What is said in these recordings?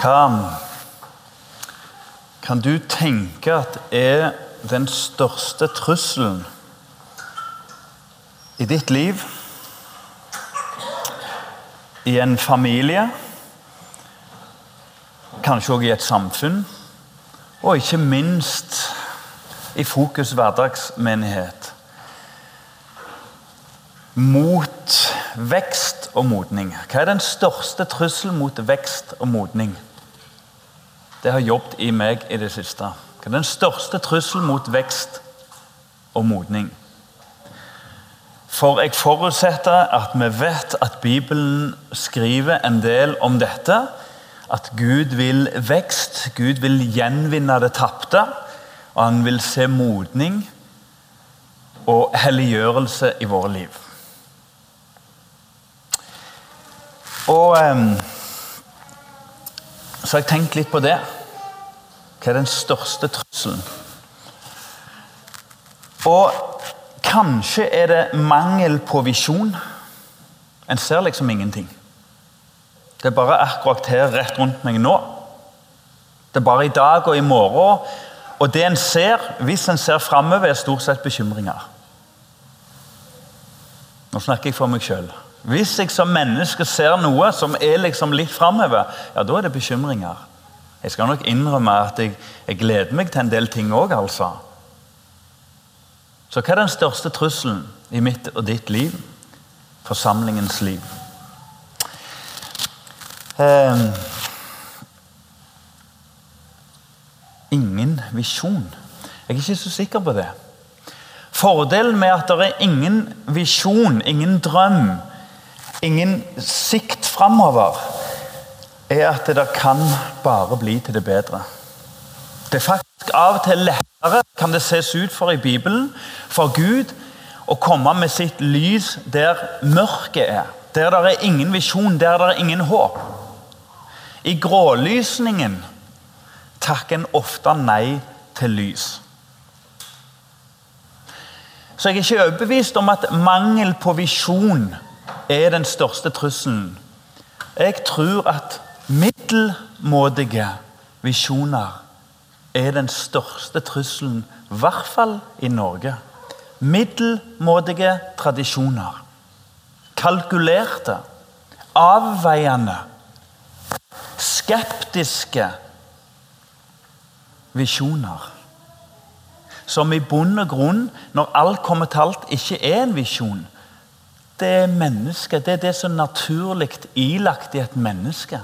Hva kan du tenke at er den største trusselen i ditt liv? I en familie? Kanskje også i et samfunn? Og ikke minst i Fokus hverdagsmenighet. Mot vekst og modning. Hva er den største trusselen mot vekst og modning? Det har jobbet i meg i det siste. Hva er den største trusselen mot vekst og modning? For jeg forutsetter at vi vet at Bibelen skriver en del om dette. At Gud vil vekst, Gud vil gjenvinne det tapte. Og han vil se modning og helliggjørelse i våre liv. Og um, Så har jeg tenkt litt på det. Hva er den største trusselen? Og kanskje er det mangel på visjon. En ser liksom ingenting. Det er bare akkurat her rett rundt meg nå. Det er bare i dag og i morgen. Og det en ser, hvis en ser framover, er stort sett bekymringer. Nå snakker jeg for meg sjøl. Hvis jeg som menneske ser noe som er liksom litt framover, ja, da er det bekymringer. Jeg skal nok innrømme at jeg, jeg gleder meg til en del ting òg, altså. Så hva er den største trusselen i mitt og ditt liv? Forsamlingens liv. Eh, ingen visjon. Jeg er ikke så sikker på det. Fordelen med at det er ingen visjon, ingen drøm, ingen sikt framover, er at det kan bare bli til det bedre. Det er faktisk av og til lettere, kan det ses ut for i Bibelen, for Gud å komme med sitt lys der mørket er. Der det er ingen visjon, der det er ingen håp. I grålysningen takker en ofte nei til lys. Så jeg er ikke overbevist om at mangel på visjon er den største trusselen. Jeg tror at middelmådige visjoner er den største trusselen, i hvert fall i Norge. Middelmådige tradisjoner. Kalkulerte, avveiende, skeptiske visjoner. Som i bunn og grunn, når alt kommer til alt, ikke er en visjon. Det er mennesket. Det er det som er naturlig ilagt i et menneske.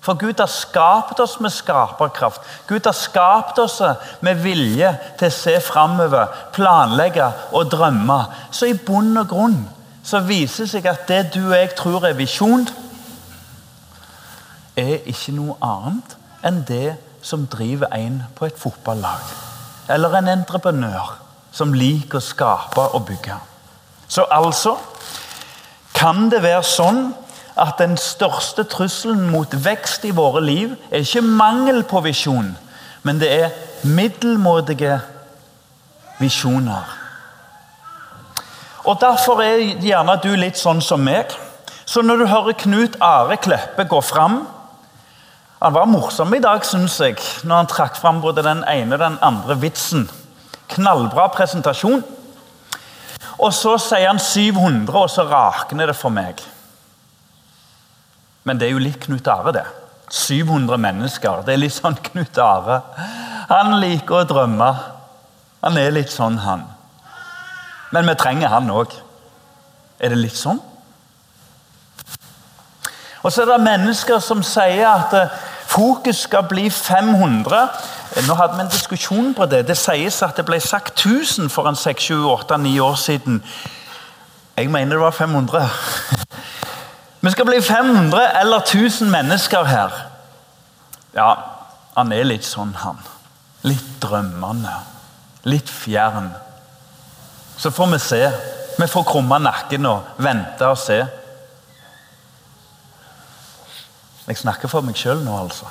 For Gud har skapt oss med skaperkraft. Gud har skapt oss med vilje til å se framover, planlegge og drømme. Så i bunn og grunn så viser det seg at det du og jeg tror er visjon, er ikke noe annet enn det som driver en på et fotballag. Eller en entreprenør som liker å skape og bygge. Så altså kan det være sånn at den største trusselen mot vekst i våre liv er ikke mangel på visjon, men det er middelmådige visjoner. Og Derfor er gjerne du litt sånn som meg. Så når du hører Knut Are Kleppe gå fram Han var morsom i dag, syns jeg, når han trakk fram både den ene og den andre vitsen. Knallbra presentasjon. Og så sier han 700, og så rakner det for meg. Men det er jo litt Knut Are, det. 700 mennesker. Det er litt sånn Knut Are. Han liker å drømme. Han er litt sånn, han. Men vi trenger han òg. Er det litt sånn? Og så er det mennesker som sier at eh, fokus skal bli 500. Nå hadde vi en diskusjon på det. Det sies at det ble sagt 1000 for en 6-7-8-9 år siden. Jeg mener det var 500. Vi skal bli 500 eller 1000 mennesker her. Ja, han er litt sånn, han. Litt drømmende. Litt fjern. Så får vi se. Vi får krumme nakken og vente og se. Jeg snakker for meg sjøl nå, altså.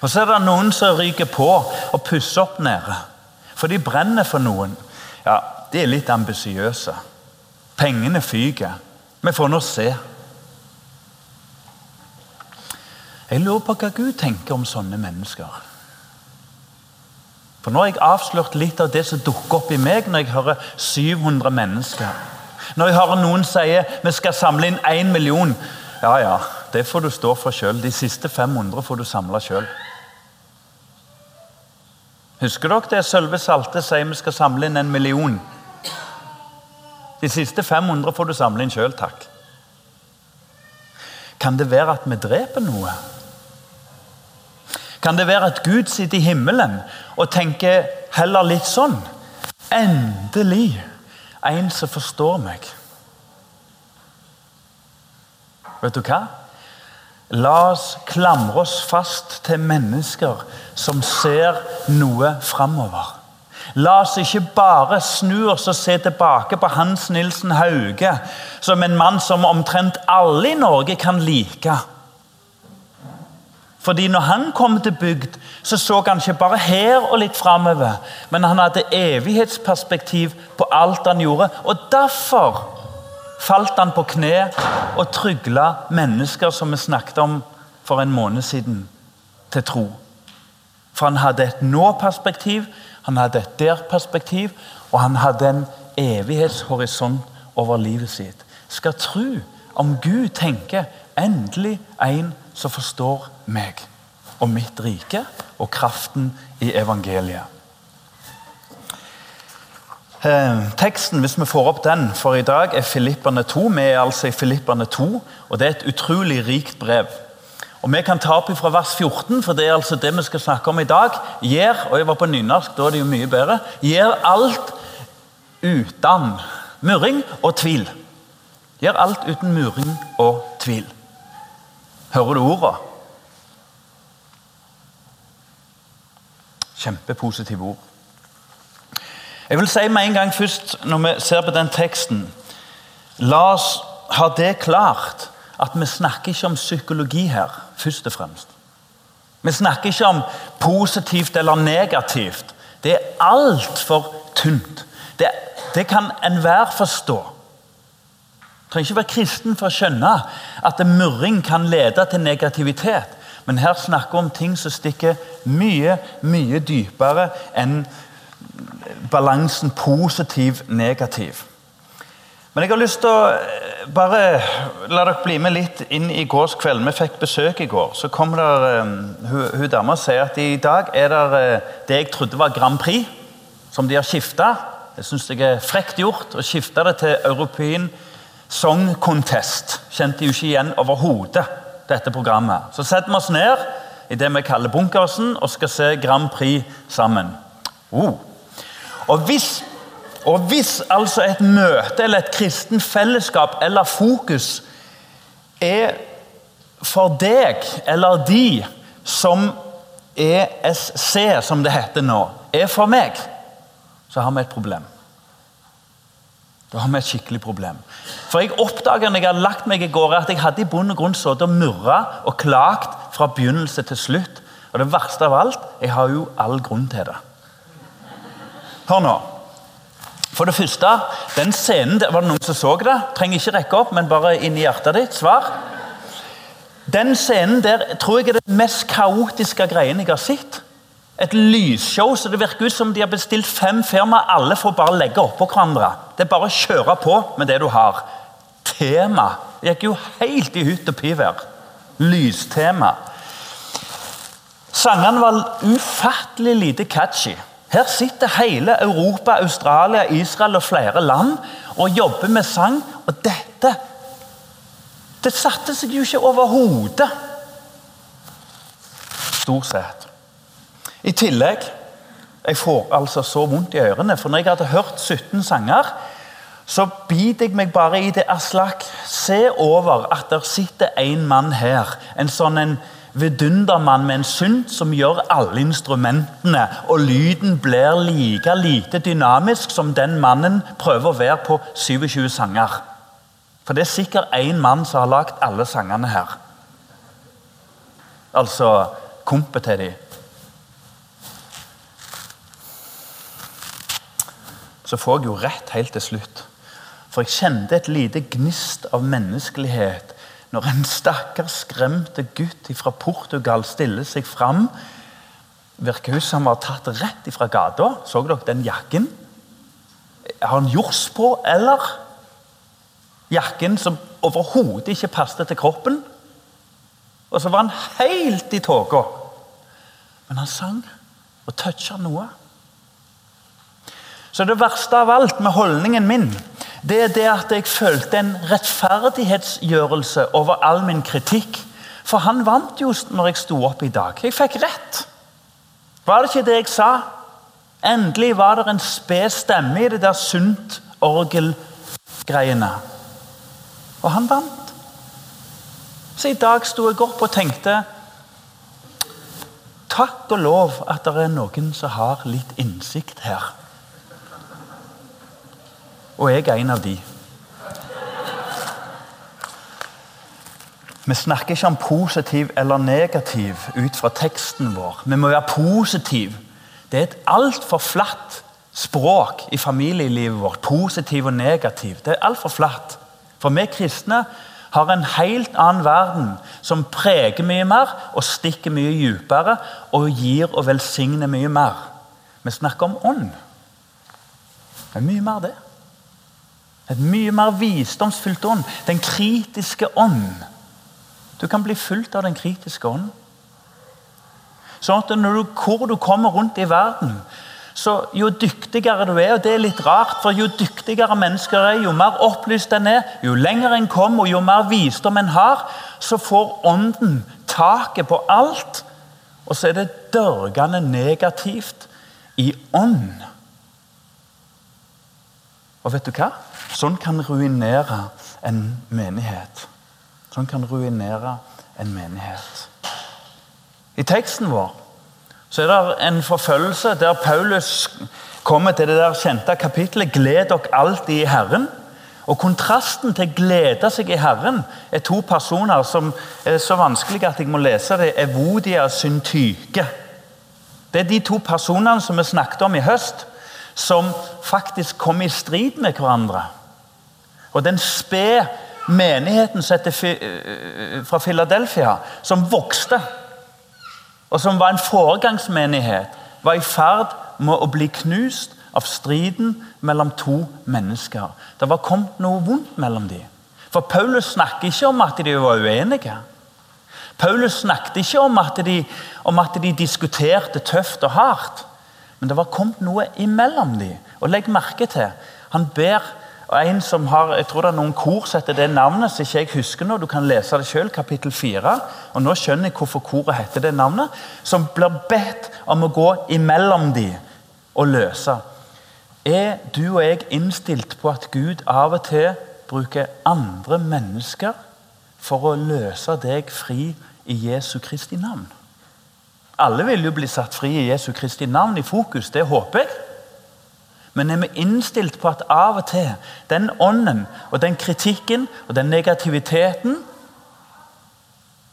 Og så er det noen som ryker på og pusser opp nede. For de brenner for noen. Ja, de er litt ambisiøse. Pengene fyker. Vi får nå se. Jeg lurer på hva Gud tenker om sånne mennesker. For Nå har jeg avslørt litt av det som dukker opp i meg når jeg hører 700 mennesker. Når jeg hører noen sier vi skal samle inn 1 million. Ja, ja, det får du stå for sjøl. De siste 500 får du samle sjøl. Husker dere det Sølve Salte sier vi skal samle inn en million? De siste 500 får du samle inn sjøl, takk. Kan det være at vi dreper noe? Kan det være at Gud sitter i himmelen og tenker heller litt sånn? Endelig en som forstår meg. Vet du hva? La oss klamre oss fast til mennesker som ser noe framover. La oss ikke bare snu oss og se tilbake på Hans Nilsen Hauge som en mann som omtrent alle i Norge kan like. Fordi når han kom til bygd, så så han ikke bare her og litt framover, men han hadde evighetsperspektiv på alt han gjorde. Og derfor falt han på kne og trygla mennesker som vi snakket om for en måned siden, til tro. For han hadde et nå-perspektiv, han hadde et der-perspektiv, og han hadde en evighetshorisont over livet sitt. Skal tro om Gud tenker endelig en som forstår meg og mitt rike og kraften i evangeliet. Eh, teksten, hvis vi får opp den for i dag, er Filipperne 2. Vi er altså i Filipperne 2, og det er et utrolig rikt brev. Og Vi kan ta opp fra vers 14, for det er altså det vi skal snakke om i dag. Gjør, og jeg var på nynorsk, da er det jo mye bedre. Gjør alt uten murring og tvil. Gjør alt uten murring og tvil. Hører du ordene? Kjempepositive ord. Jeg vil si med en gang først, når vi ser på den teksten La oss ha det klart at vi snakker ikke om psykologi her, først og fremst. Vi snakker ikke om positivt eller negativt. Det er altfor tynt. Det, det kan enhver forstå. Du trenger ikke være kristen for å skjønne at murring kan lede til negativitet. Men her snakker vi om ting som stikker mye, mye dypere enn balansen positiv-negativ. Men jeg har lyst til å eh, bare la dere bli med litt inn i gårdskveld. Vi fikk besøk i går. Så kom der, um, hun, hun dama og sier at i dag er det uh, det jeg trodde var Grand Prix, som de har skifta. Det syns jeg er frekt gjort å skifte det til European Song Contest. Kjente jo ikke igjen overhodet dette programmet. Så setter vi oss ned i det vi kaller bunkersen og skal se Grand Prix sammen. Uh. Og, hvis, og hvis altså et møte eller et kristen fellesskap eller fokus er for deg eller de som ESC, som det heter nå, er for meg, så har vi et problem. Da har vi et skikkelig problem. For jeg oppdaga når jeg hadde lagt meg i går, at jeg hadde i bunn og grunn sittet og murra og klagt fra begynnelse til slutt. Og det verste av alt, jeg har jo all grunn til det. Hør nå. For det første, den scenen Var det noen som så det? Trenger ikke rekke opp, men bare inn i hjertet ditt. Svar. Den scenen der tror jeg er det mest kaotiske greien jeg har sett et lysshow så det virker ut som de har bestilt fem firmaer. Alle får bare legge oppå hverandre. Det er bare å kjøre på med det du har. Tema Det gikk jo helt i hytt og pivær. Lystema. Sangene var ufattelig lite catchy. Her sitter hele Europa, Australia, Israel og flere land og jobber med sang. Og dette Det satte seg jo ikke overhodet. Stort sett. I tillegg Jeg får altså så vondt i ørene, for når jeg hadde hørt 17 sanger, så biter jeg meg bare i det Aslak. Se over at der sitter en mann her. En sånn en vidundermann med en synt som gjør alle instrumentene, og lyden blir like lite dynamisk som den mannen prøver å være på 27 sanger. For det er sikkert én mann som har lagd alle sangene her. Altså kompet til dem. så får jeg jo rett helt til slutt. For jeg kjente et lite gnist av menneskelighet når en stakkars skremte gutt fra Portugal stiller seg fram Virker ut som han var tatt rett fra gata. Så dere den jakken? Har han jors på, eller? Jakken som overhodet ikke passet til kroppen. Og så var han helt i tåka. Men han sang og toucha noe. Så det verste av alt med holdningen min, det er det at jeg følte en rettferdighetsgjørelse over all min kritikk. For han vant jo når jeg sto opp i dag. Jeg fikk rett. Var det ikke det jeg sa? Endelig var det en sped stemme i det der sunt orgelgreiene. Og han vant. Så i dag sto jeg opp og tenkte Takk og lov at det er noen som har litt innsikt her. Og jeg er en av de. Vi snakker ikke om positiv eller negativ ut fra teksten vår. Vi må være positiv. Det er et altfor flatt språk i familielivet vårt. Positiv og negativ. Det er altfor flatt. For vi kristne har en helt annen verden som preger mye mer og stikker mye dypere og gir og velsigner mye mer. Vi snakker om ånd. Det er mye mer det. Et mye mer visdomsfylt ånd. Den kritiske ånd. Du kan bli fulgt av den kritiske ånd. Sånn at du, Hvor du kommer rundt i verden, så jo dyktigere du er og Det er litt rart, for jo dyktigere mennesker er, jo mer opplyst en er, jo lenger en kommer, og jo mer visdom en har, så får ånden taket på alt. Og så er det dørgende negativt i ånd. Og vet du hva? Sånn kan ruinere en menighet. Sånn kan ruinere en menighet. I teksten vår så er det en forfølgelse der Paulus kommer til det der kjente kapittelet 'Gled dere alltid i Herren'. Og Kontrasten til 'glede seg i Herren' er to personer som er så vanskelig at jeg må lese det. Evodia Syntyke. Det er de to personene som vi snakket om i høst, som faktisk kom i strid med hverandre. Og den spede menigheten fra Philadelphia, som vokste og som var en foregangsmenighet, var i ferd med å bli knust av striden mellom to mennesker. Det var kommet noe vondt mellom dem. For Paulus snakker ikke om at de var uenige. Paulus snakket ikke om at de, om at de diskuterte tøft og hardt. Men det var kommet noe imellom dem. Og legg merke til, han ber og En som har, jeg tror det er noen kor som heter det navnet, som ikke jeg husker nå. Du kan lese det selv, kapittel 4. Og nå skjønner jeg hvorfor koret heter det navnet. Som blir bedt om å gå imellom de og løse. Er du og jeg innstilt på at Gud av og til bruker andre mennesker for å løse deg fri i Jesu Kristi navn? Alle vil jo bli satt fri i Jesu Kristi navn i fokus, det håper jeg. Men er vi innstilt på at av og til den ånden og den kritikken og den negativiteten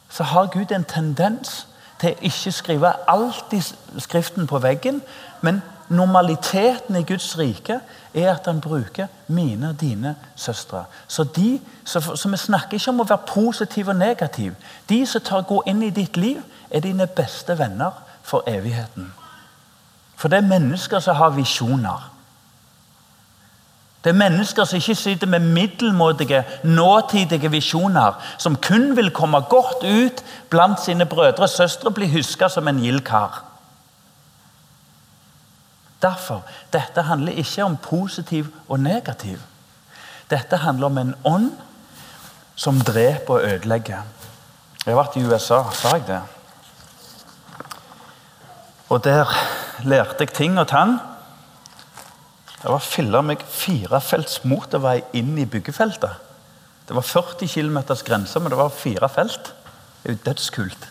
Så har Gud en tendens til å ikke skrive alt i Skriften på veggen, men normaliteten i Guds rike er at han bruker mine og dine søstre. Så, de, så, så Vi snakker ikke om å være positiv og negativ. De som tar går inn i ditt liv, er dine beste venner for evigheten. For det er mennesker som har visjoner. Det er mennesker som ikke sitter med middelmådige, nåtidige visjoner, som kun vil komme godt ut blant sine brødre og søstre, bli huska som en gild kar. Derfor, Dette handler ikke om positiv og negativ. Dette handler om en ånd som dreper og ødelegger. Jeg har vært i USA, sa jeg det? Og der lærte jeg ting og tang det var fylla meg firefelts motorvei inn i byggefeltet. Det var 40 km grense, men det var fire felt. Det er jo dødskult.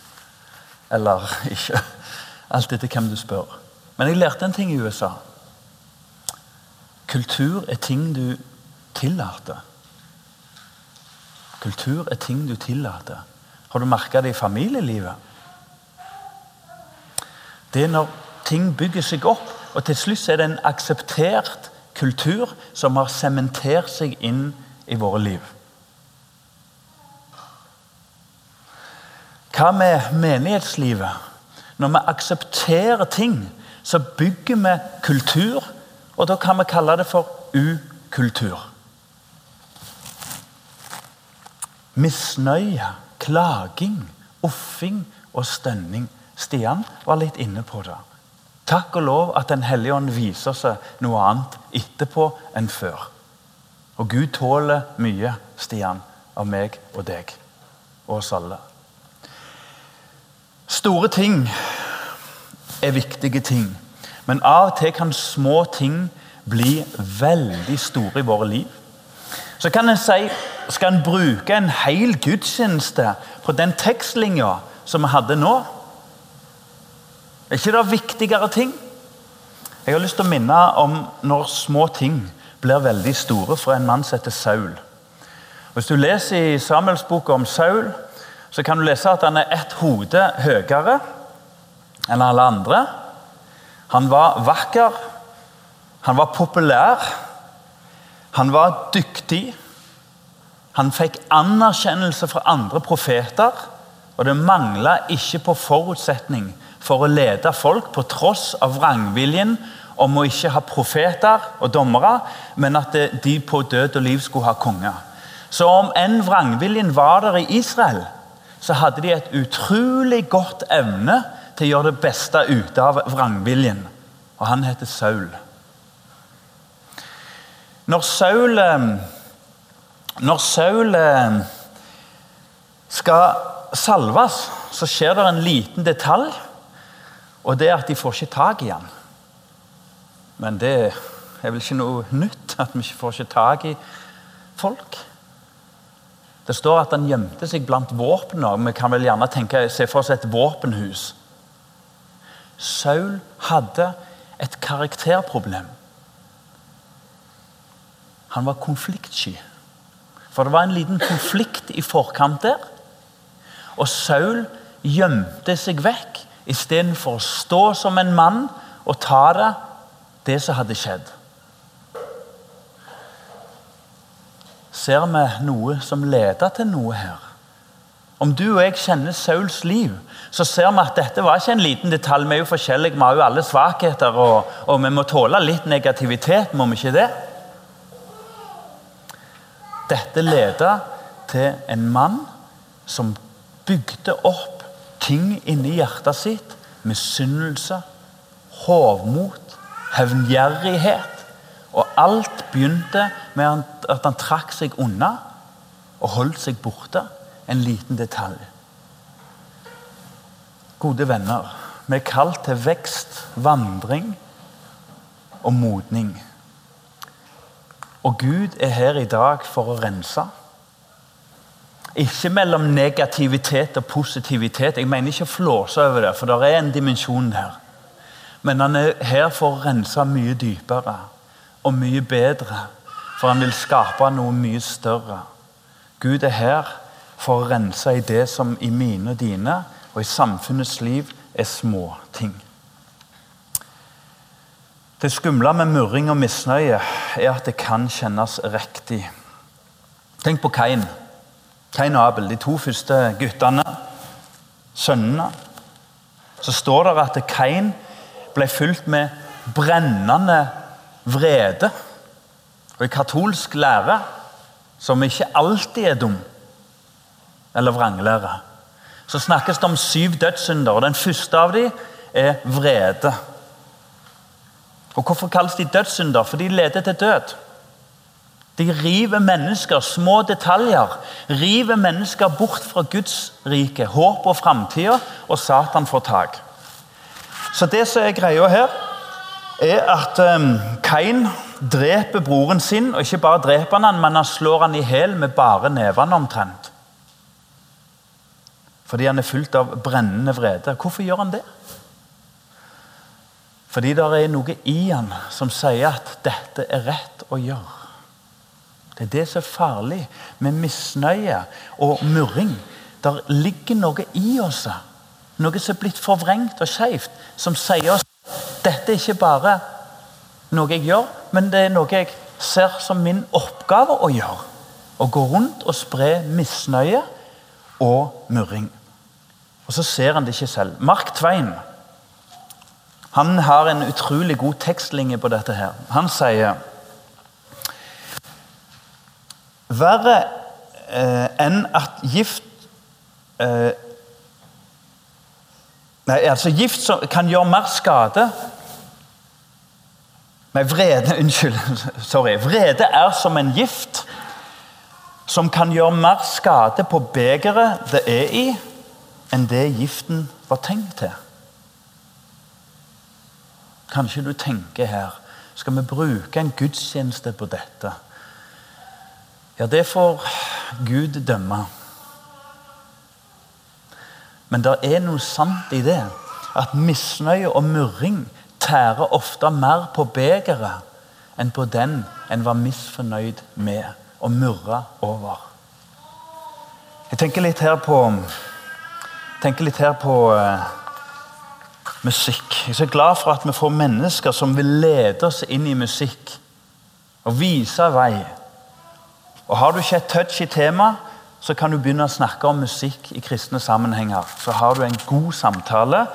Eller ikke. Alt etter hvem du spør. Men jeg lærte en ting i USA. Kultur er ting du tillater. Kultur er ting du tillater. Har du merka det i familielivet? Det er når ting bygger seg opp og til slutt er det en akseptert kultur som har sementert seg inn i våre liv. Hva med menighetslivet? Når vi aksepterer ting, så bygger vi kultur, og da kan vi kalle det for ukultur. Misnøye, klaging, offing og stønning. Stian var litt inne på det. Takk og lov at Den hellige ånd viser seg noe annet etterpå enn før. Og Gud tåler mye, Stian, av meg og deg og oss alle. Store ting er viktige ting, men av og til kan små ting bli veldig store i våre liv. Så kan en si skal en bruke en hel gudstjeneste på den tekstlinja som vi hadde nå? Er ikke det viktigere ting? Jeg har lyst til å minne om når små ting blir veldig store for en mann som heter Saul. Hvis du leser i Samuels bok om Saul, så kan du lese at han er ett hode høyere enn alle andre. Han var vakker, han var populær, han var dyktig. Han fikk anerkjennelse fra andre profeter, og det mangla ikke på forutsetning for å lede folk på tross av vrangviljen om å ikke ha profeter og dommere, men at de på død og liv skulle ha konger. Så om enn vrangviljen var der i Israel, så hadde de et utrolig godt evne til å gjøre det beste ut av vrangviljen. Og han heter Saul. Når Saul, eh, når Saul eh, skal salves, så skjer det en liten detalj og det at de får ikke tak i han. Men det er vel ikke noe nytt at vi ikke får ikke tak i folk. Det står at han gjemte seg blant våpnene. Vi kan vel gjerne tenke, se for oss et våpenhus. Saul hadde et karakterproblem. Han var konfliktsky. For det var en liten konflikt i forkant der. Og Saul gjemte seg vekk istedenfor å stå som en mann og ta det, det som hadde skjedd. Ser vi noe som leder til noe her? Om du og jeg kjenner Sauls liv, så ser vi at dette var ikke en liten detalj. Vi er jo forskjellige, vi har jo alle svakheter, og, og vi må tåle litt negativitet, må vi ikke det? Dette leder til en mann som bygde opp ting inni hjertet sitt. Misunnelse, hovmot, hevngjerrighet. Og alt begynte med at han trakk seg unna og holdt seg borte. En liten detalj. Gode venner, vi er kalt til vekst, vandring og modning. Og Gud er her i dag for å rense. Ikke mellom negativitet og positivitet. Jeg mener ikke å flåse over det, for det er en dimensjon her. Men han er her for å rense mye dypere og mye bedre. For han vil skape noe mye større. Gud er her for å rense i det som i mine og dine og i samfunnets liv er småting. Det skumle med murring og misnøye er at det kan kjennes riktig. Tenk på Kain. Kain og Abel, de to første guttene, sønnene. Så står det at Kain ble fylt med brennende vrede. Og i katolsk lære, som ikke alltid er dum, eller vranglære, så snakkes det om syv dødssynder. og Den første av dem er vrede. Og Hvorfor kalles de dødssynder? For de leder til død. De river mennesker, små detaljer, river mennesker bort fra Guds rike, håp og framtida, og Satan får tak. Så det som er greia her, er at um, Kain dreper broren sin. Og ikke bare dreper han men han slår han i hjel med bare nevene omtrent. Fordi han er fylt av brennende vrede. Hvorfor gjør han det? Fordi det er noe i han som sier at dette er rett å gjøre. Det er det som er farlig med misnøye og murring. Der ligger noe i oss, noe som er blitt forvrengt og skeivt, som sier oss dette er ikke bare noe jeg gjør, men det er noe jeg ser som min oppgave å gjøre. Å gå rundt og spre misnøye og murring. Og så ser han det ikke selv. Mark Twain han har en utrolig god tekstlinje på dette. her. Han sier Verre eh, enn at gift eh, Nei, altså Gift som kan gjøre mer skade Nei, vrede Unnskyld. Sorry. Vrede er som en gift som kan gjøre mer skade på begeret det er i, enn det giften var tenkt til. Kanskje du tenker her Skal vi bruke en gudstjeneste på dette? Ja, det får Gud dømme. Men det er noe sant i det. At misnøye og murring tærer ofte mer på begeret enn på den en var misfornøyd med og murra over. Jeg tenker litt her på tenker litt her på uh, musikk. Jeg er så glad for at vi får mennesker som vil lede oss inn i musikk og vise vei. Og Har du ikke et touch i temaet, så kan du begynne å snakke om musikk i kristne sammenhenger. Så har du en god samtale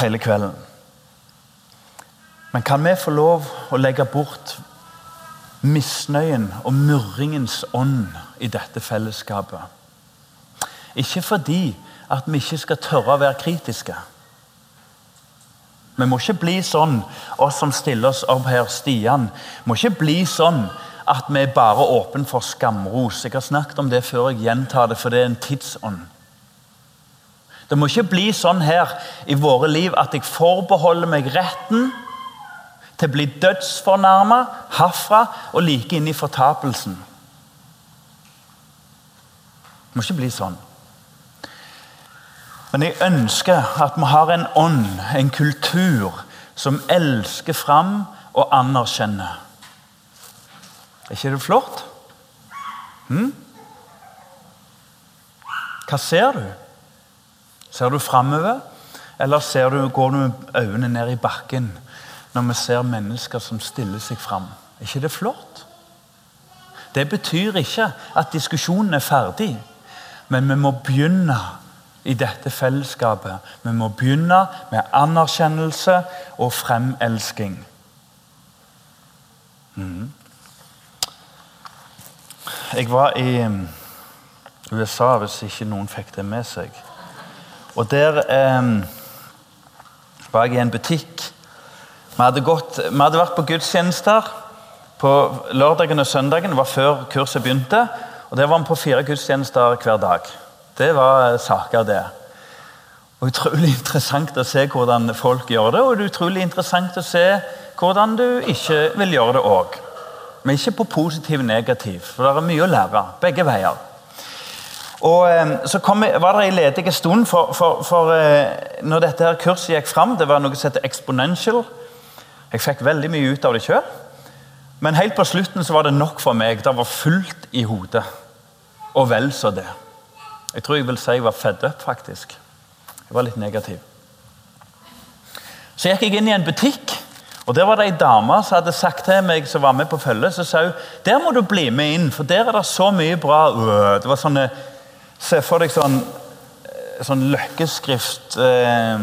hele kvelden. Men kan vi få lov å legge bort misnøyen og murringens ånd i dette fellesskapet? Ikke fordi at vi ikke skal tørre å være kritiske. Vi må ikke bli sånn, oss som stiller oss opp her, Stian, må ikke bli sånn at vi er bare åpne for skamros. Jeg har snakket om det før, jeg gjentar det, for det er en tidsånd. Det må ikke bli sånn her i våre liv at jeg forbeholder meg retten til å bli dødsfornærma herfra og like inn i fortapelsen. Det må ikke bli sånn. Men jeg ønsker at vi har en ånd, en kultur, som elsker fram og anerkjenner. Er ikke det flott? Hm? Hva ser du? Ser du framover, eller ser du, går du med øynene ned i bakken når vi ser mennesker som stiller seg fram? Er ikke det flott? Det betyr ikke at diskusjonen er ferdig, men vi må begynne i dette fellesskapet. Vi må begynne med anerkjennelse og fremelsking. Mm. Jeg var i um, USA, hvis ikke noen fikk det med seg. Og der eh, var jeg i en butikk. Vi hadde, gått, vi hadde vært på gudstjenester på lørdagen og søndagen. Det var før kurset begynte. Og Der var vi på fire gudstjenester hver dag. Det var saker, det. Og Utrolig interessant å se hvordan folk gjør det, og det er utrolig interessant å se hvordan du ikke vil gjøre det òg. Men ikke på positiv negativ, for det er mye å lære begge veier. Og eh, Så kom, var det en ledig stund, for, for, for eh, når dette her kurset gikk fram Det var noe som heter exponential. Jeg fikk veldig mye ut av det sjøl. Men helt på slutten så var det nok for meg. Det var fullt i hodet. Og vel så det. Jeg tror jeg vil si jeg var fedd up, faktisk. Jeg var litt negativ. Så gikk jeg inn i en butikk. Og Der var det ei dame som hadde sagt til meg som var med på følget, så sa hun der må du bli med inn, for der er det så mye bra Det var sånne, Se for deg sånn, eh, sånn løkkeskrift eh,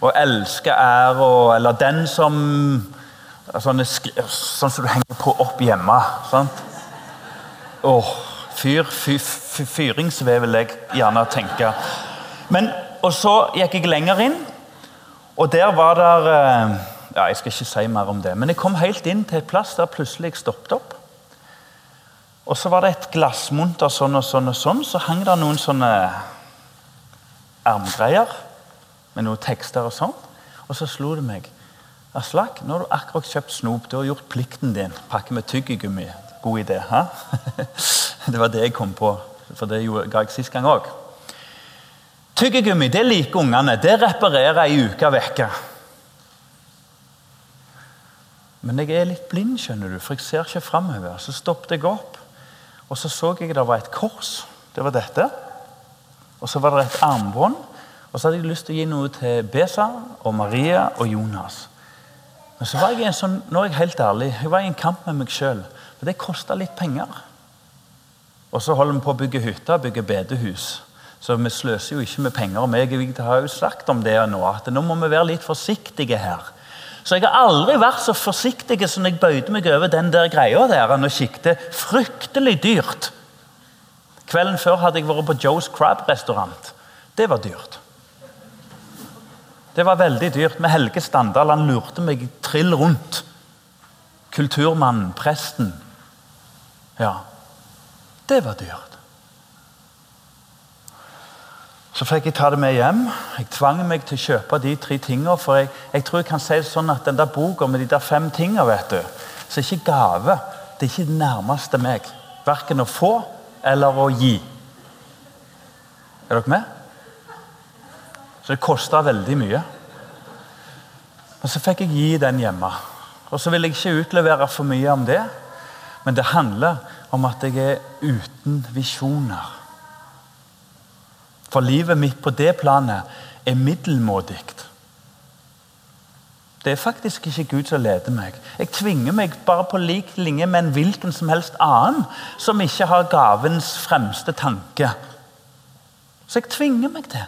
Å elske er Eller den som Sånn som du henger på opp hjemme. sant? Åh, fyr, fyr, fyr, Fyringsved, vil jeg gjerne tenke. Men, og så gikk jeg lenger inn, og der var det eh, ja, Jeg skal ikke si mer om det. Men jeg kom helt inn til et plass der plutselig jeg stoppet opp. Og så var det et glassmonter sånn og sånn og sånn. Så hang det noen sånne ermgreier med noen tekster og sånn. Og så slo det meg. Aslak, nå har du akkurat kjøpt snop. Du har gjort plikten din. Pakke med tyggegummi. God idé. hæ? det var det jeg kom på. For det ga jeg sist gang òg. Tyggegummi det liker ungene. Det reparerer ei uke vekke. Men jeg er litt blind, skjønner du, for jeg ser ikke framover. Så stoppet jeg opp, og så så jeg det var et kors. Det var dette. Og så var det et armbånd. Og så hadde jeg lyst til å gi noe til Besa og Maria og Jonas. Men så var jeg en sånn, nå er jeg helt ærlig, jeg var i en kamp med meg sjøl. For det kosta litt penger. Og så holder vi på å bygge hytter, bygge bedehus. Så vi sløser jo ikke med penger. og Jeg har jo sagt om det nå, at nå må vi være litt forsiktige her. Så jeg har aldri vært så forsiktig som jeg bøyde meg over den der greia der og kikket. Fryktelig dyrt. Kvelden før hadde jeg vært på Joe's Crab-restaurant. Det var dyrt. Det var veldig dyrt. Med Helge Standal han lurte meg trill rundt. Kulturmannen, presten. Ja. Det var dyrt. Så fikk jeg ta det med hjem. Jeg tvang meg til å kjøpe de tre tingene. For jeg, jeg, tror jeg kan si det sånn at den der boka med de der fem tingene, vet du, så er ikke gave det er ikke det nærmeste meg. Verken å få eller å gi. Er dere med? Så det kosta veldig mye. Og så fikk jeg gi den hjemme. Og så vil jeg ikke utlevere for mye om det, men det handler om at jeg er uten visjoner. For livet mitt på det planet er middelmådig. Det er faktisk ikke Gud som leder meg. Jeg tvinger meg bare på lik linje med en hvilken som helst annen som ikke har gavens fremste tanke. Så jeg tvinger meg til.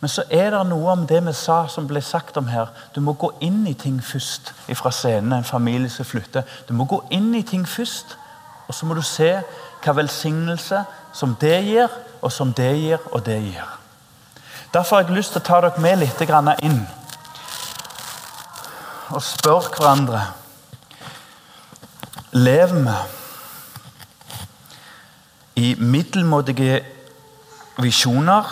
Men så er det noe om det vi sa som ble sagt om her. Du må gå inn i ting først fra scenen. En familie som flytter. Du må gå inn i ting først, og så må du se hva velsignelse som det gir, og som det gir, og det gir. Derfor har jeg lyst til å ta dere med litt inn og spørre hverandre Lever vi i middelmådige visjoner,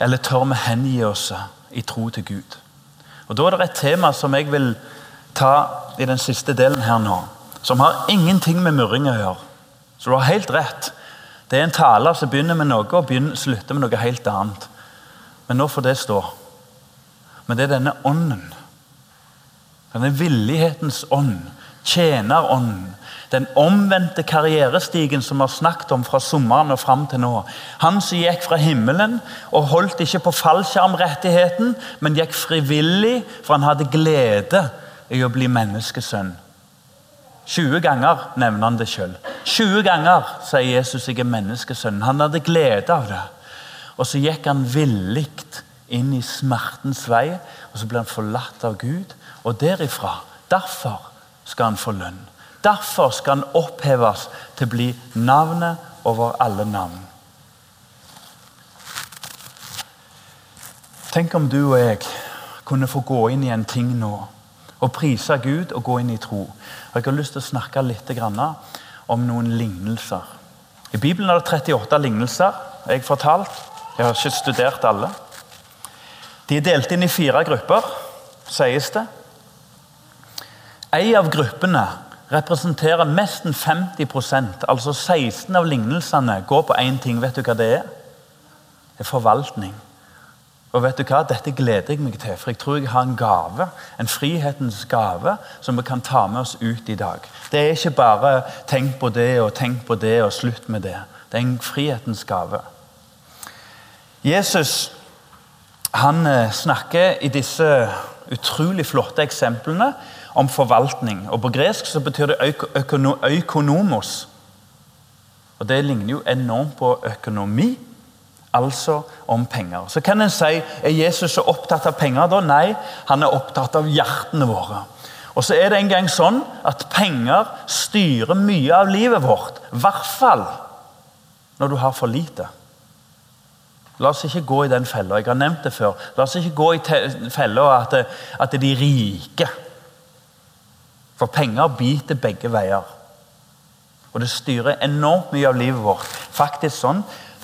eller tør vi hengi oss i tro til Gud? Og Da er det et tema som jeg vil ta i den siste delen her nå, som har ingenting med murring å gjøre. Så du har helt rett. Det er en taler som begynner med noe og begynner, slutter med noe helt annet. Men nå får det stå. Men det er denne ånden. Denne villighetens ånd. Tjenerånden. Den omvendte karrierestigen som vi har snakket om fra sommeren og fram til nå. Han som gikk fra himmelen og holdt ikke på fallskjermrettigheten, men gikk frivillig, for han hadde glede i å bli menneskesønn. 20 ganger nevner han det sjøl. 20 ganger sier Jesus jeg er menneskesønnen'. Han hadde glede av det. Og så gikk han villig inn i smertens vei, og så ble han forlatt av Gud. Og derifra, derfor skal han få lønn. Derfor skal han oppheves til å bli navnet over alle navn. Tenk om du og jeg kunne få gå inn i en ting nå og prise Gud og gå inn i tro. Og Jeg har lyst til å snakke litt om noen lignelser. I Bibelen er det 38 lignelser. Jeg fortalt. Jeg har ikke studert alle. De er delt inn i fire grupper, sies det. En av gruppene representerer nesten 50% altså 16 av lignelsene går på én ting. Vet du hva det er? Det er forvaltning. Og vet du hva? Dette gleder jeg meg til, for jeg tror jeg har en gave, en frihetens gave som vi kan ta med oss ut i dag. Det er ikke bare 'tenk på det' og 'tenk på det' og 'slutt med det'. Det er en frihetens gave. Jesus han eh, snakker i disse utrolig flotte eksemplene om forvaltning. Og På gresk så betyr det økonomos. Og Det ligner jo enormt på økonomi altså om penger. Så kan en si er Jesus så opptatt av penger da? Nei, han er opptatt av hjertene våre. Og så er det en gang sånn at penger styrer mye av livet vårt. I hvert fall når du har for lite. La oss ikke gå i den fella. Jeg har nevnt det før. La oss ikke gå i fella at, at det er de rike. For penger biter begge veier. Og det styrer enormt mye av livet vårt. Faktisk sånn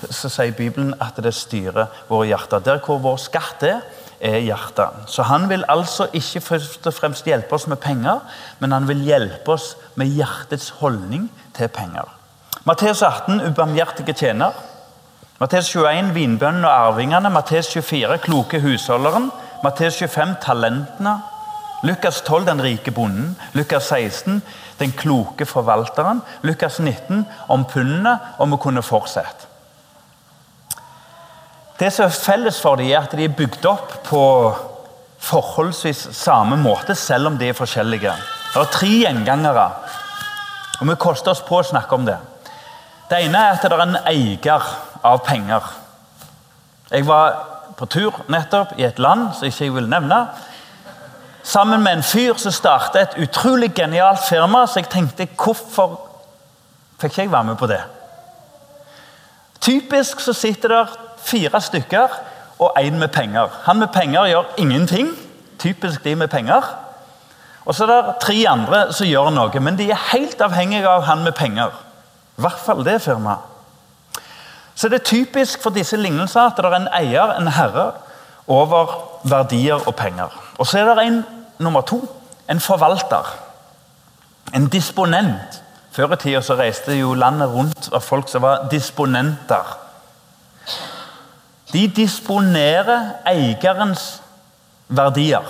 så sier Bibelen at det styrer våre hjerter. Der hvor vår skatt er, er hjertet. Så han vil altså ikke først og fremst hjelpe oss med penger, men han vil hjelpe oss med hjertets holdning til penger. Matteus 18, ubarmhjertige tjener. Matteus 21, vinbønnen og arvingene. Matteus 24, kloke husholderen. Matteus 25, talentene. Lukas 12, den rike bonden. Lukas 16, den kloke forvalteren. Lukas 19, om pundene. om å kunne fortsette. Det som er felles for dem, er at de er bygd opp på forholdsvis samme måte, selv om de er forskjellige. Det er tre gjengangere, og vi koster oss på å snakke om det. Det ene er at det er en eier av penger. Jeg var på tur nettopp i et land som ikke jeg vil nevne. Sammen med en fyr som startet et utrolig genialt firma, så jeg tenkte hvorfor fikk ikke jeg være med på det? Typisk så sitter der fire stykker og én med penger. Han med penger gjør ingenting. Typisk de med penger. Og så er det tre andre som gjør noe, men de er helt avhengige av han med penger. I hvert fall det firmaet. Så det er typisk for disse lignelser at det er en eier, en herre, over verdier og penger. Og så er det en nummer to, en forvalter. En disponent. Før i tida reiste jo landet rundt av folk som var disponenter. De disponerer eierens verdier.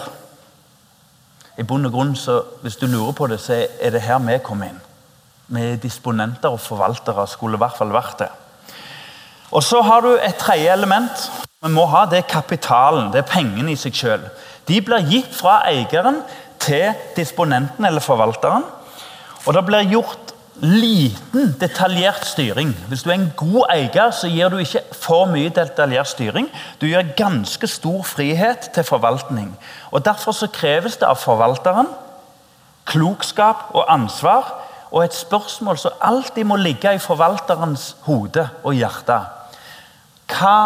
I bunn og grunn, så, Hvis du lurer på det, så er det her vi kommer inn. Vi er disponenter og forvaltere. Skulle i hvert fall vært det. Og Så har du et tredje element. Vi må ha Det kapitalen. Det er pengene i seg selv. De blir gitt fra eieren til disponenten eller forvalteren. Og det blir gjort liten detaljert styring. Hvis du er en god eier, så gir du ikke for mye detaljert styring. Du gir ganske stor frihet til forvaltning. Og Derfor så kreves det av forvalteren klokskap og ansvar, og et spørsmål som alltid må ligge i forvalterens hode og hjerte. Hva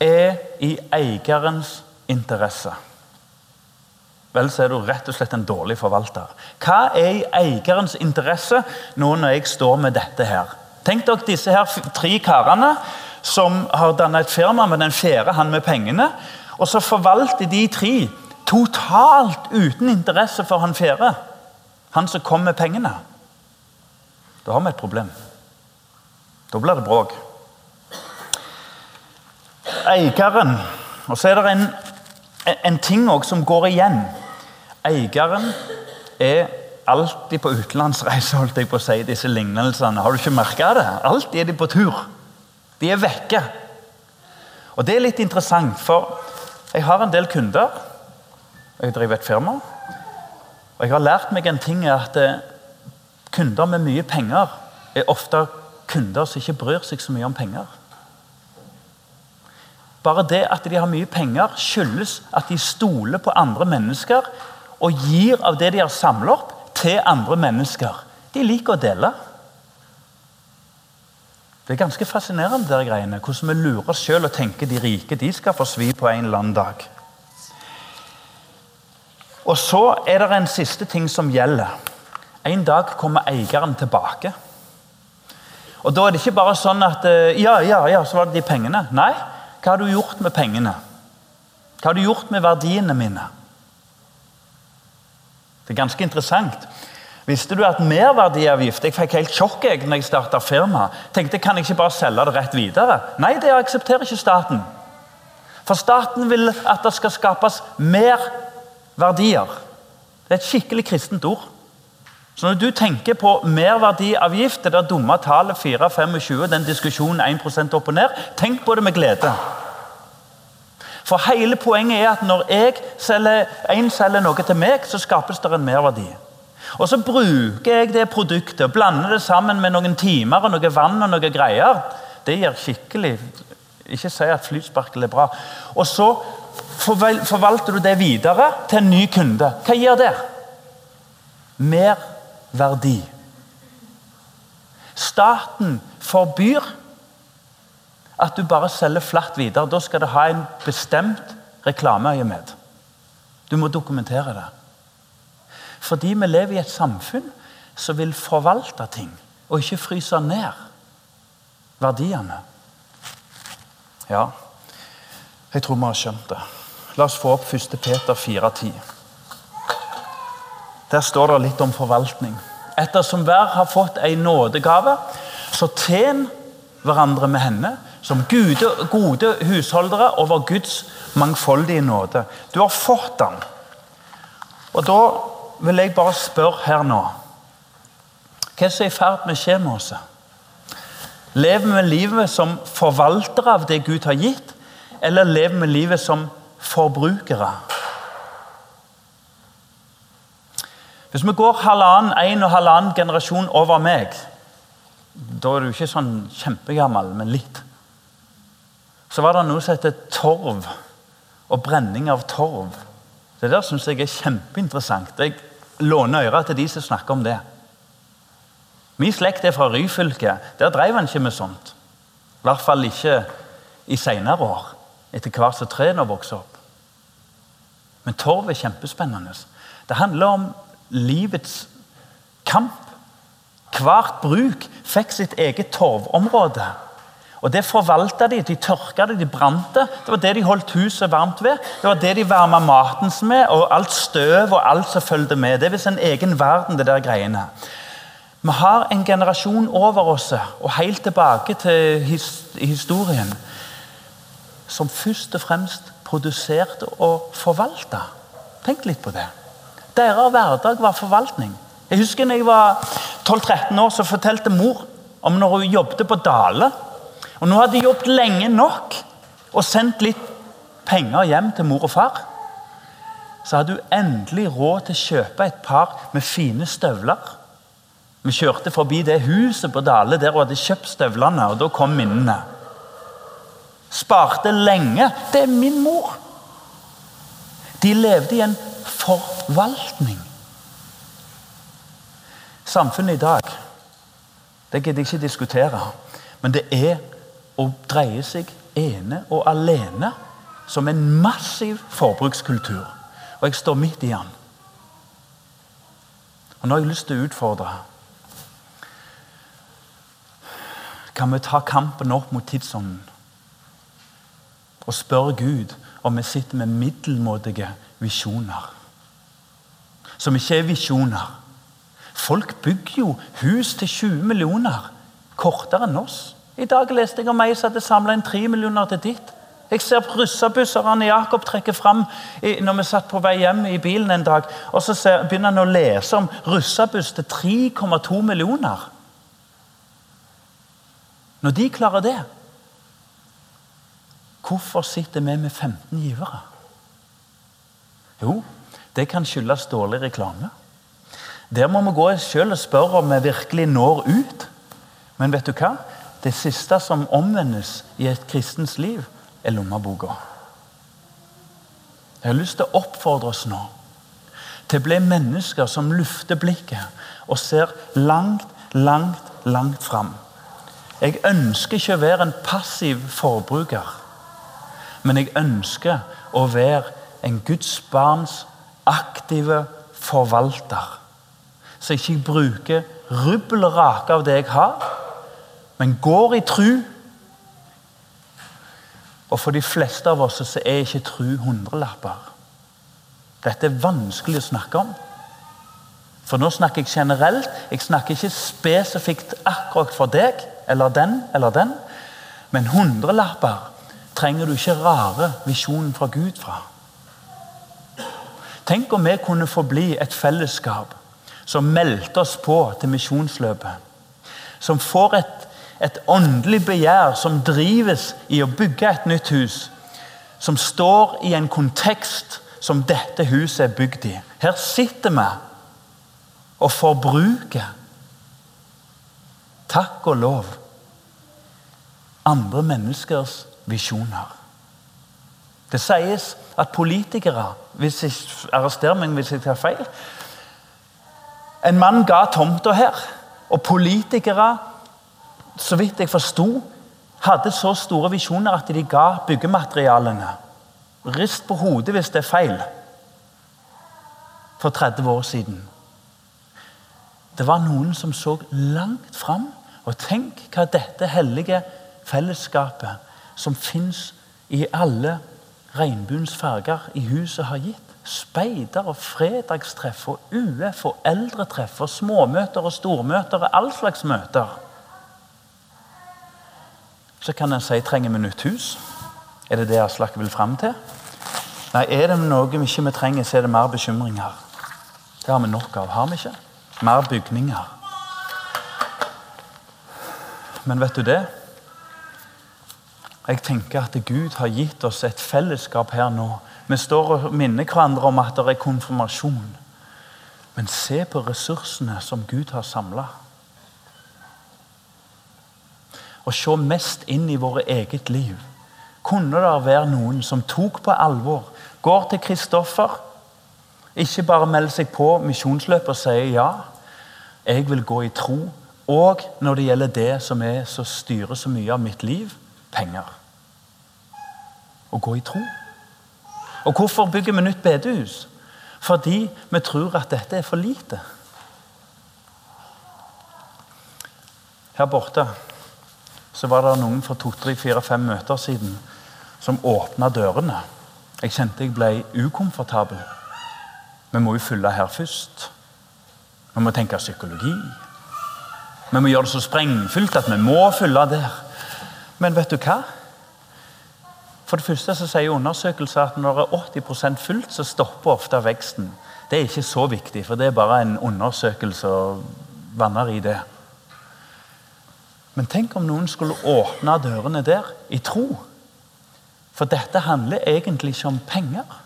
er i eierens interesse? Vel, så er du rett og slett en dårlig forvalter. Hva er i eierens interesse nå når jeg står med dette her? Tenk dere disse her tre karene som har dannet et firma med den fjerde, han med pengene. Og så forvalter de tre totalt uten interesse for han fjerde. Han som kom med pengene. Da har vi et problem. Da blir det bråk. Eieren Og så er det en, en ting som går igjen. Eieren er alltid på utenlandsreise, holdt jeg på å si, disse lignelsene. Har du ikke merka det? Alltid er de på tur. De er vekke. Og Det er litt interessant, for jeg har en del kunder. Jeg driver et firma. Og jeg har lært meg en ting at eh, kunder med mye penger er ofte kunder som ikke bryr seg så mye om penger. Bare det at de har mye penger, skyldes at de stoler på andre mennesker og gir av det de har samlet opp, til andre mennesker. De liker å dele. Det er ganske fascinerende, der greiene, hvordan vi lurer oss sjøl og tenker de rike de skal få svi på en eller annen dag. Og så er det en siste ting som gjelder. En dag kommer eieren tilbake. Og Da er det ikke bare sånn at eh, ja, ja, ja, så var det de pengene. Nei, hva har du gjort med pengene? Hva har du gjort med verdiene mine? Det er ganske interessant. Visste du at merverdiavgift Jeg fikk helt sjokk jeg når jeg starta firma. Tenkte kan jeg ikke bare selge det rett videre? Nei, det aksepterer ikke staten. For staten vil at det skal skapes mer verdier. Det er et skikkelig kristent ord. Så når du tenker på merverdiavgift, det der dumme tallet 4-25, den diskusjonen 1% opp og ned, tenk på det med glede. For hele poenget er at når jeg selger, en selger noe til meg, så skapes det en merverdi. Og Så bruker jeg det produktet, blander det sammen med noen timer og noe vann og noe greier. Det gir skikkelig Ikke si at flytsparkel er bra. Og så forvalter du det videre til en ny kunde. Hva gir det? Mer verdi. Staten forbyr at du bare selger flatt videre. Da skal det ha en bestemt reklameøyemed. Du må dokumentere det. Fordi vi lever i et samfunn som vil forvalte ting, og ikke fryse ned verdiene. Ja, jeg tror vi har skjønt det. La oss få opp 1. Peter 4,10. Der står det litt om forvaltning. Ettersom hver har fått en nådegave, så tjen hverandre med henne som gode, gode husholdere over Guds mangfoldige nåde. Du har fått den. Og da vil jeg bare spørre her nå Hva som er i ferd med å skje med oss? Lever vi livet som forvaltere av det Gud har gitt, eller lever vi livet som forbrukere? Hvis vi går halvannen, en og halvannen generasjon over meg Da er du ikke sånn kjempegammel, men litt. Så var det noe som heter torv. Og brenning av torv. Det der syns jeg er kjempeinteressant. Jeg låner øret til de som snakker om det. Min slekt er fra Ryfylke. Der drev han ikke med sånt. I hvert fall ikke i seinere år, etter hvert som trærne vokser opp. Men torv er kjempespennende. Det handler om livets kamp. Hvert bruk fikk sitt eget torvområde. Og Det forvalta de. De tørka det, de brant det. Det var det de holdt huset varmt ved. Det var det de varma maten med, og alt støv og alt som fulgte med. Det er en egen verden, det der greiene. Vi har en generasjon over oss, og helt tilbake til historien, som først og fremst produserte og forvalta. Tenk litt på det. Deres hverdag var forvaltning. Jeg husker når jeg var 12-13 år, så fortalte mor om når hun jobbet på Dale. Og Nå hadde de jobbet lenge nok og sendt litt penger hjem til mor og far. Så hadde hun endelig råd til å kjøpe et par med fine støvler. Vi kjørte forbi det huset på Dale der hun hadde kjøpt støvlene, og da kom minnene. Sparte lenge. Det er min mor. De levde i en forvaltning. Samfunnet i dag det gidder jeg ikke diskutere. Men det er å dreier seg ene og alene som en massiv forbrukskultur. Og jeg står midt i den. Og nå har jeg lyst til å utfordre. Kan vi ta kampen opp mot tidsånden og spørre Gud om vi sitter med middelmådige visjoner? Som ikke er visjoner. Folk bygger jo hus til 20 millioner kortere enn oss. I dag leste jeg om ei som hadde samla inn 3 millioner til ditt. Jeg ser russerbusserne Jakob trekke fram når vi satt på vei hjem i bilen en dag. og Så ser, begynner han å lese om russerbuss til 3,2 millioner. Når de klarer det, hvorfor sitter vi med 15 givere? Jo, det kan skyldes dårlig reklame. Der må vi gå selv og spørre om vi virkelig når ut. Men vet du hva? Det siste som omvendes i et kristens liv, er lommeboka. Jeg har lyst til å oppfordre oss nå til å bli mennesker som lufter blikket og ser langt, langt, langt fram. Jeg ønsker ikke å være en passiv forbruker, men jeg ønsker å være en Guds barns aktive forvalter. Så jeg ikke bruker rubbel rake av det jeg har, men går i tru. Og for de fleste av oss så er ikke tru hundrelapper. Dette er vanskelig å snakke om. For nå snakker jeg generelt. Jeg snakker ikke spesifikt akkurat for deg eller den eller den. Men hundrelapper trenger du ikke rare visjonen fra Gud fra. Tenk om vi kunne få bli et fellesskap som meldte oss på til misjonsløpet. Som får et et åndelig begjær som drives i å bygge et nytt hus. Som står i en kontekst som dette huset er bygd i. Her sitter vi og forbruker, takk og lov, andre menneskers visjoner. Det sies at politikere hvis jeg Arrester meg hvis jeg tar feil. En mann ga tomta her, og politikere så vidt jeg forsto, hadde så store visjoner at de ga byggematerialene. Rist på hodet hvis det er feil. For 30 år siden. Det var noen som så langt fram. Og tenk hva dette hellige fellesskapet, som fins i alle regnbuens farger i huset, har gitt. Speider og fredagstreff og UF og eldretreff og småmøter og stormøter og all slags møter. Så kan en si trenger vi nytt hus. Er det det Aslak vil fram til? Nei, er det noe vi ikke trenger, så er det mer bekymringer. Det har vi nok av, har vi ikke? Mer bygninger. Men vet du det? Jeg tenker at Gud har gitt oss et fellesskap her nå. Vi står og minner hverandre om at det er konfirmasjon. Men se på ressursene som Gud har samla og se mest inn i våre eget liv. kunne det være noen som tok på alvor, går til Kristoffer, ikke bare melder seg på misjonsløpet og sier ja, jeg vil gå i tro, og når det gjelder det som er, så styrer så mye av mitt liv penger. Å gå i tro. Og hvorfor bygger vi nytt bedehus? Fordi vi tror at dette er for lite. Her borte så var det noen for to, tre, fire, fem møter siden som åpna dørene. Jeg kjente jeg ble ukomfortabel. Vi må jo fylle her først. Vi må tenke psykologi. Vi må gjøre det så sprengfullt at vi må fylle der. Men vet du hva? For det første så sier undersøkelser at når det er 80% fullt, så stopper ofte veksten. Det er ikke så viktig, for det er bare en undersøkelse og vanner i det. Men tenk om noen skulle åpne dørene der i tro. For dette handler egentlig ikke om penger.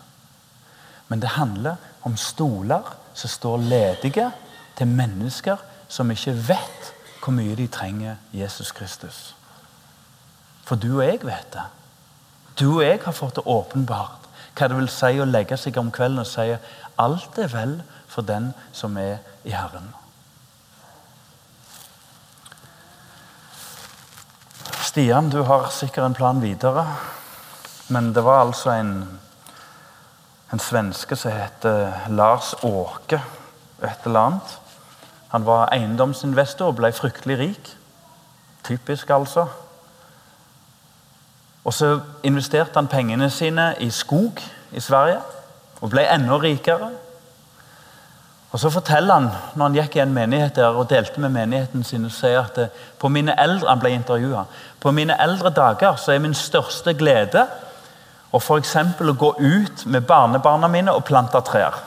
Men det handler om stoler som står ledige til mennesker som ikke vet hvor mye de trenger Jesus Kristus. For du og jeg vet det. Du og jeg har fått det åpenbart hva det vil si å legge seg om kvelden og si alt er vel for den som er i Herren. Stian, du har sikkert en plan videre. Men det var altså en, en svenske som het Lars Åke et eller annet. Han var eiendomsinvestor og ble fryktelig rik. Typisk, altså. Og så investerte han pengene sine i skog i Sverige og ble enda rikere. Og Så forteller han når han gikk i en menighet der og delte med menigheten sin, og sier at eh, på mine eldre, han ble intervjuet, på mine eldre dager så er min største glede å f.eks. å gå ut med barnebarna mine og plante trær.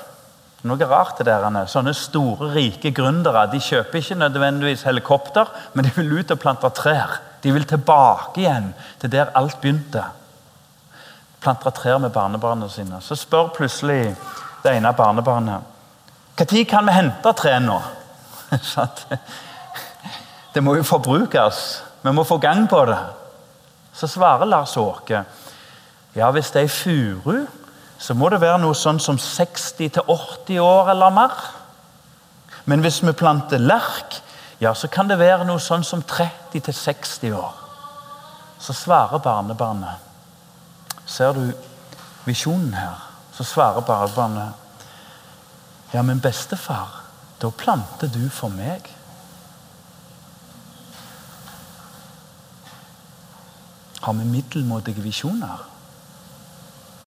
Noe rart det der, Sånne store, rike gründere de kjøper ikke nødvendigvis helikopter, men de vil ut og plante trær. De vil tilbake igjen til der alt begynte. Plante trær med barnebarna sine. Så spør plutselig det ene barnebarnet når kan vi hente tre nå? det må jo forbrukes. Vi må få gang på det. Så svarer Lars Åke ja, hvis det er furu, så må det være noe sånn som 60-80 år eller mer. Men hvis vi planter lerk, ja, så kan det være noe sånn som 30-60 år. Så svarer barnebarnet Ser du visjonen her? Så svarer barnebarnet ja, men bestefar, da planter du for meg. Har vi middelmådige visjoner?